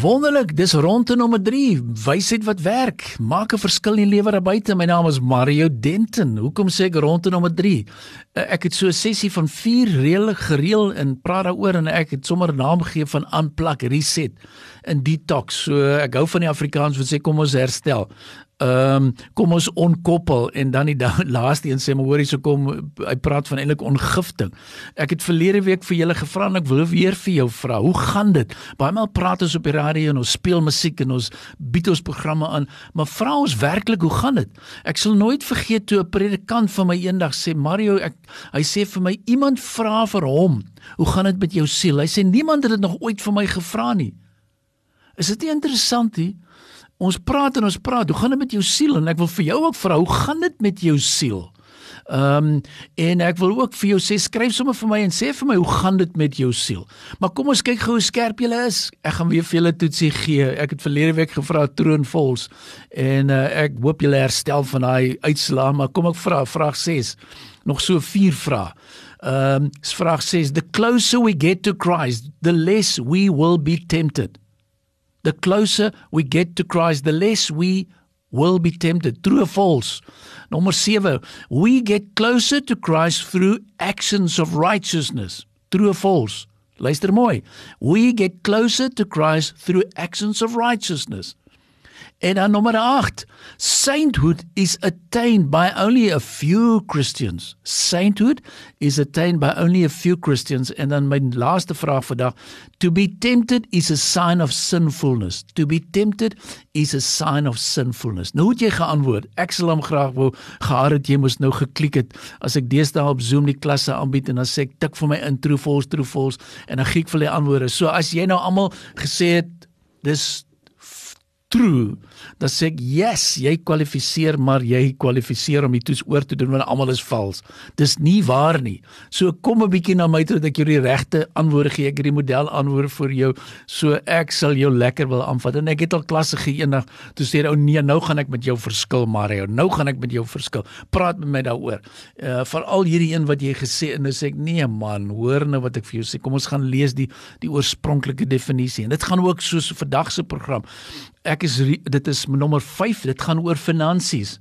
Wonderlik, dis ronde nommer 3. Wysheid wat werk. Maak 'n verskil in die lewe daar buite. My naam is Mario Denton. Hoekom sê ek ronde nommer 3? Eh, ek het so 'n sessie van 4 reële gereël en praat daaroor en ek het sommer 'n naam gegee van unplug reset in detox. So ek hou van die Afrikaans wat sê kom ons herstel. Ehm um, kom ons onkoppel en dan die laaste een sê maar hoorie so kom hy praat van eintlik ongifting. Ek het verlede week vir julle gevra en ek wil weer vir jou vra. Hoe gaan dit? Baie maal praat ons op die radio en ons speel musiek en ons bied ons programme aan, maar vra ons werklik hoe gaan dit? Ek sal nooit vergeet toe 'n predikant van my eendag sê Mario ek hy sê vir my iemand vra vir hom, hoe gaan dit met jou siel? Hy sê niemand het dit nog ooit vir my gevra nie. Is dit nie interessant nie? Ons praat en ons praat. Hoe gaan dit met jou siel? En ek wil vir jou ook vra, hoe gaan dit met jou siel? Ehm um, en ek wil ook vir jou sê skryf sommer vir my en sê vir my hoe gaan dit met jou siel. Maar kom ons kyk gou hoe skerp jy is. Ek gaan weer vir julle toetsie gee. Ek het verlede week gevra troonvols en uh, ek hoop julle herstel van daai uitslaa, maar kom ek vra vraag 6. Nog so 4 vrae. Ehm um, vraag 6: The closer we get to Christ, the less we will be tempted. The closer we get to Christ, the less we will be tempted. True or false? Number 7. We get closer to Christ through actions of righteousness. True or false? Luister mooi. We get closer to Christ through actions of righteousness. En dan nommer 8. Sainthood is attained by only a few Christians. Sainthood is attained by only a few Christians. En dan my laaste vraag vandag. To be tempted is a sign of sinfulness. To be tempted is a sign of sinfulness. Nou het jy geantwoord. Ek sal hom graag wou gehad het jy moes nou geklik het as ek deesdae op Zoom die klasse aanbied en dan sê ek tik vir my in true false true false en dan gee ek vir die antwoorde. So as jy nou almal gesê het dis true, dan sê ek yes, jy kwalifiseer, maar jy kwalifiseer om die toets oor te doen want almal is vals. Dis nie waar nie. So kom 'n bietjie na my toe dat ek jou die regte antwoorde gee. Ek het die model antwoord vir jou. So ek sal jou lekker wil aanvat. En ek het al klasse geenig. Toe sê ou nee, nou gaan ek met jou verskil, Mario. Nou gaan ek met jou verskil. Praat met my daaroor. Uh veral hierdie een wat jy gesê en nou sê ek nee man, hoor nou wat ek vir jou sê. Kom ons gaan lees die die oorspronklike definisie. En dit gaan ook soos vandag se program ek is dit is nommer 5 dit gaan oor finansies.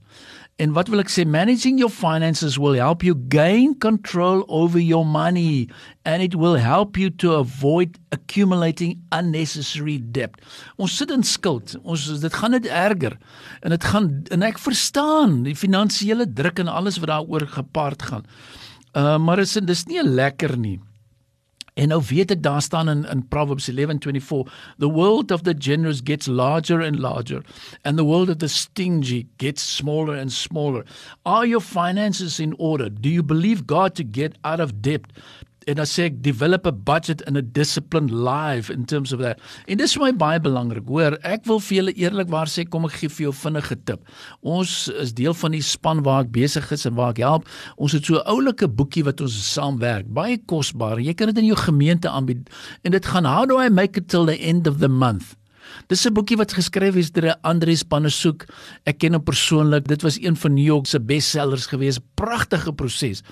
En wat wil ek sê? Managing your finances will help you gain control over your money and it will help you to avoid accumulating unnecessary debt. Ons sit in skuld. Ons dit gaan net erger. En dit gaan en ek verstaan die finansiële druk en alles wat daaroor gepaard gaan. Uh, maar dit is dis nie lekker nie En nou weet ek daar staan in in Proverbs 11:24, the world of the generous gets larger and larger and the world of the stingy gets smaller and smaller. Are your finances in order? Do you believe God to get out of debt? En dan sê ek develop a budget and a disciplined life in terms of that. En dis vir my baie belangrik. Hoor, ek wil vir julle eerlikwaar sê kom ek gee vir jou vinnige tip. Ons is deel van die span waar ek besig is en waar ek help. Ons het so 'n oulike boekie wat ons saamwerk. Baie kosbaar. Jy kan dit in jou gemeente aanbied en dit gaan how do I make it till the end of the month? Dis 'n boekie wat geskryf is deur Andries Pannesoek. Ek ken hom persoonlik. Dit was een van New York se bestsellers gewees. Pragtige proses.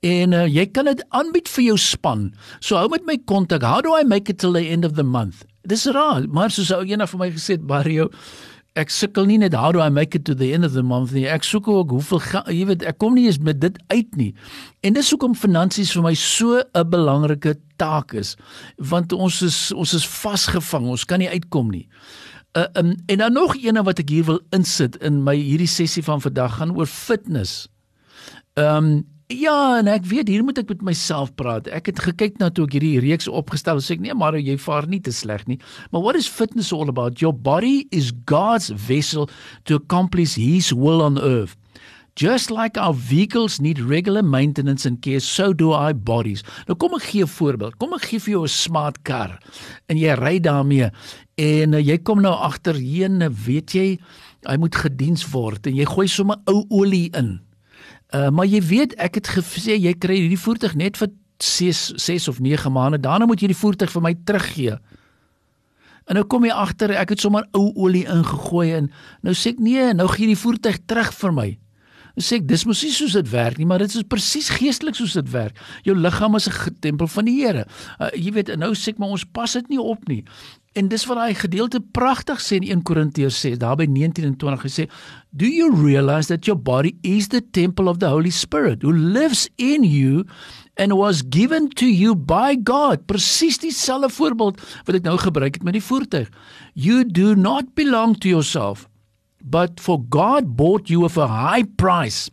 En uh, jy kan dit aanbied vir jou span. So hou met my kontak. How do I make it till the end of the month? Dis raar, maar soos ou eendag vir my gesê het, Mario, ek sukkel nie net how do I make it to the end of the month nie. Ek soek ook hoeveel jy weet ek kom nie eens met dit uit nie. En dis hoekom finansies vir my so 'n belangrike taak is want ons is ons is vasgevang. Ons kan nie uitkom nie. Uh, um, en dan nog eene wat ek hier wil insit in my hierdie sessie van vandag gaan oor fitness. Ehm um, Ja, en ek weet hier moet ek met myself praat. Ek het gekyk na toe ek hierdie reeks opgestel het, sê ek nee, maar jy vaar nie te sleg nie. Maar what is fitness all about? Your body is God's vessel to accomplish his will on earth. Just like our vehicles need regular maintenance and care, so do our bodies. Nou kom ek gee 'n voorbeeld. Kom ek gee vir jou 'n smart kar en jy ry daarmee en uh, jy kom nou agterheen, weet jy, hy moet gediens word en jy gooi sommer ou olie in. Uh, maar jy weet ek het gesê jy kry hierdie voertuig net vir 6 6 of 9 maande. Daarna moet jy die voertuig vir my teruggee. En nou kom jy agter ek het sommer ou olie ingegooi en nou sê ek nee, nou gee die voertuig terug vir my. Sê ek dis mos nie soos dit werk nie, maar dit is presies geestelik soos dit werk. Jou liggaam is 'n tempel van die Here. Uh, jy weet, nou sê ek maar ons pas dit nie op nie. En dis wat daai gedeelte pragtig sê in 1 Korintiërs sê, daar by 19 en 20 gesê, "Do you realize that your body is the temple of the Holy Spirit who lives in you and was given to you by God?" Presies dieselfde voorbeeld wat ek nou gebruik het met die voertuig. You do not belong to yourself but for God bought you with a high price.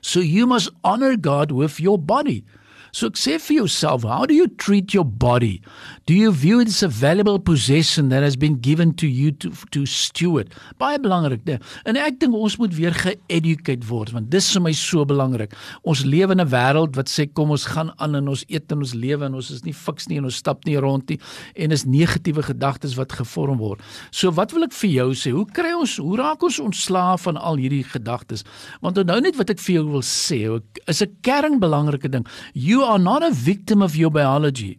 So you must honor God with your body. So sê vir jouself, how do you treat your body? Do you view it as a valuable possession that has been given to you to to steward? Baie belangrik, né? En ek dink ons moet weer ge-educate word want dis vir my so belangrik. Ons lewe in 'n wêreld wat sê kom ons gaan aan en ons eet en ons lewe en ons is nie fiks nie en ons stap nie rond nie en is negatiewe gedagtes wat gevorm word. So wat wil ek vir jou sê? Hoe kry ons hoe raak ons ontslaaf van al hierdie gedagtes? Want onthou net wat ek vir jou wil sê, is 'n kernbelangrike ding. You are not a victim of your biology.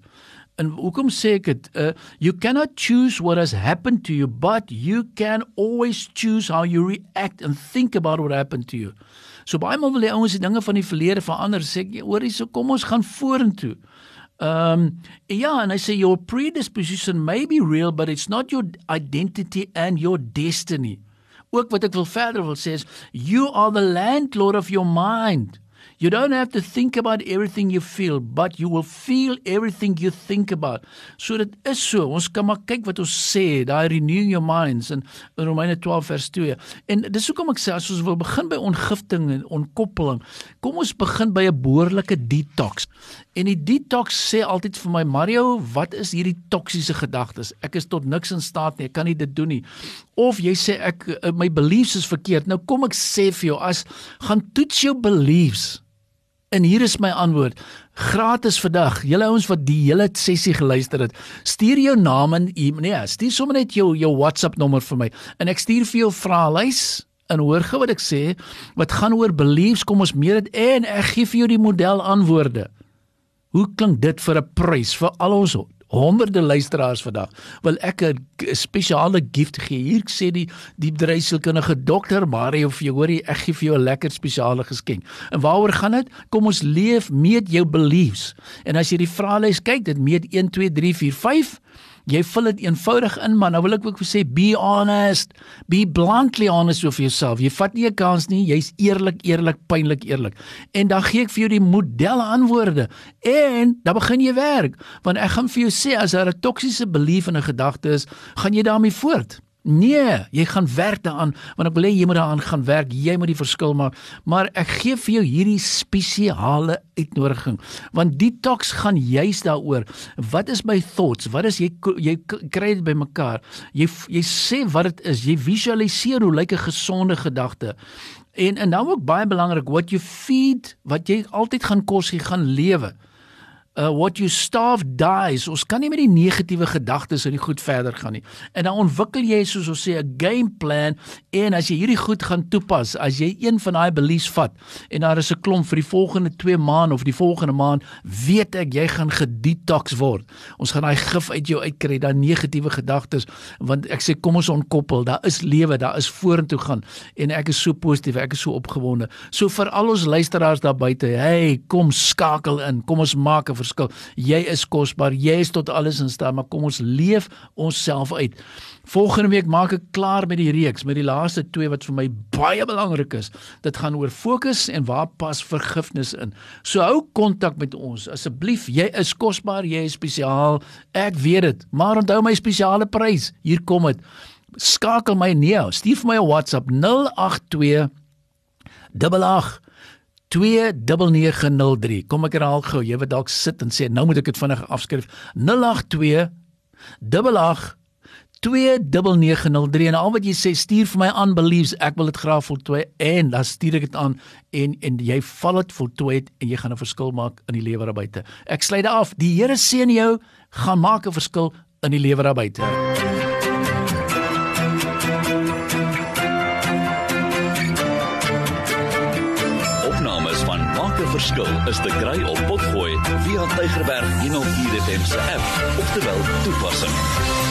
En hoekom sê ek dit? Uh, you cannot choose what has happened to you, but you can always choose how you react and think about what happened to you. So baie maal wil die ouens die dinge van die verlede verander, sê ek, hoor hier, so kom ons gaan vorentoe. Um ja, and I say your predisposition may be real, but it's not your identity and your destiny. Ook wat ek wil verder wil sê is you are the landlord of your mind. You don't have to think about everything you feel, but you will feel everything you think about. So dit is so. Ons kan maar kyk wat ons sê, daai renewing your minds in, in Romeine 12 vers 2. En dis hoekom ek sê as ons wil begin by ontgifting en ontkoppeling, kom ons begin by 'n behoorlike detox. En die detox sê altyd vir my Mario, wat is hierdie toksiese gedagtes? Ek is tot niks in staat nie. Ek kan nie dit doen nie. Of jy sê ek my beliefs is verkeerd. Nou kom ek sê vir jou as gaan toets jou beliefs En hier is my antwoord. Gratis vandag. Julle ouens wat die hele sessie geluister het, stuur jou naam en nee, stuur sommer net jou jou WhatsApp nommer vir my en ek stuur vir jou vraelys en hoor gou wat ek sê wat gaan oor beliefs kom ons meer dit en ek gee vir jou die model antwoorde. Hoe klink dit vir 'n prys vir al ons honderde luisteraars vandag wil ek 'n spesiale gift gee. Hier sê die die bedryfskundige dokter Mario vir jou hoor ek gee vir jou 'n lekker spesiale geskenk. En waaroor gaan dit? Kom ons leef met jou beliefs. En as jy die vraelys kyk, dit meet 1 2 3 4 5 Jy vul dit eenvoudig in, maar nou wil ek ook sê be honest. Be bluntly honest with yourself. Jy vat nie 'n kans nie. Jy's eerlik, eerlik, pynlik eerlik. En dan gee ek vir jou die modelle antwoorde. En dan begin jy werk. Want ek gaan vir jou sê as daar 'n toksiese belief in 'n gedagte is, gaan jy daarmee voort. Nee, jy gaan werk daaraan want ek wil hê jy moet daaraan gaan werk. Jy moet die verskil maak. Maar ek gee vir jou hierdie spesiale uitnodiging want detox gaan juis daaroor. Wat is my thoughts? Wat is jy jy kry dit bymekaar? Jy jy sê wat dit is. Jy visualiseer hoe lyk 'n gesonde gedagte. En en nou ook baie belangrik what you feed, wat jy altyd gaan kos, jy gaan lewe uh, what you starve dies. Ons kan nie met die negatiewe gedagtes in die goed verder gaan nie. En dan ontwikkel jy soos ons sê 'n game plan en as jy hierdie goed gaan toepas, as jy een van daai beliefs vat en daar is 'n klomp vir die volgende 2 maande of die volgende maand, weet ek jy gaan gedetox word. Ons gaan daai gif uit jou uitkry, daai negatiewe gedagtes, want ek sê kom ons ontkoppel. Daar is lewe, daar is vorentoe gaan en ek is so positief, ek is so opgewonde. So vir al ons luisteraars daar buite, hey, kom skakel in. Kom ons maak 'n verskil. Jy is kosbaar. Jy is tot alles in staat, maar kom ons leef onsself uit. Volgende week maak ek klaar met die reeks, met die laaste twee wat vir my baie belangrik is. Dit gaan oor fokus en waar pas vergifnis in. So hou kontak met ons asseblief. Jy is kosbaar, jy is spesiaal. Ek weet dit, maar onthou my spesiale prys. Hier kom dit. Skakel my nee, stuur vir my 'n WhatsApp 082 88 29903. Kom ek herhaal gou. Jy wat dalk sit en sê nou moet ek dit vinnig afskryf. 082 88 29903 en al wat jy sê stuur vir my aan beliefs ek wil dit graag voltooi en dan stuur ek dit aan en en jy val dit voltooi het en jy gaan 'n verskil maak in die lewe daar buite. Ek sluit af. Die Here seën jou, gaan maak 'n verskil in die lewe daar buite. Verskil is te kry op Potgooi via Tigerberg 104 FM of te wel toepassing.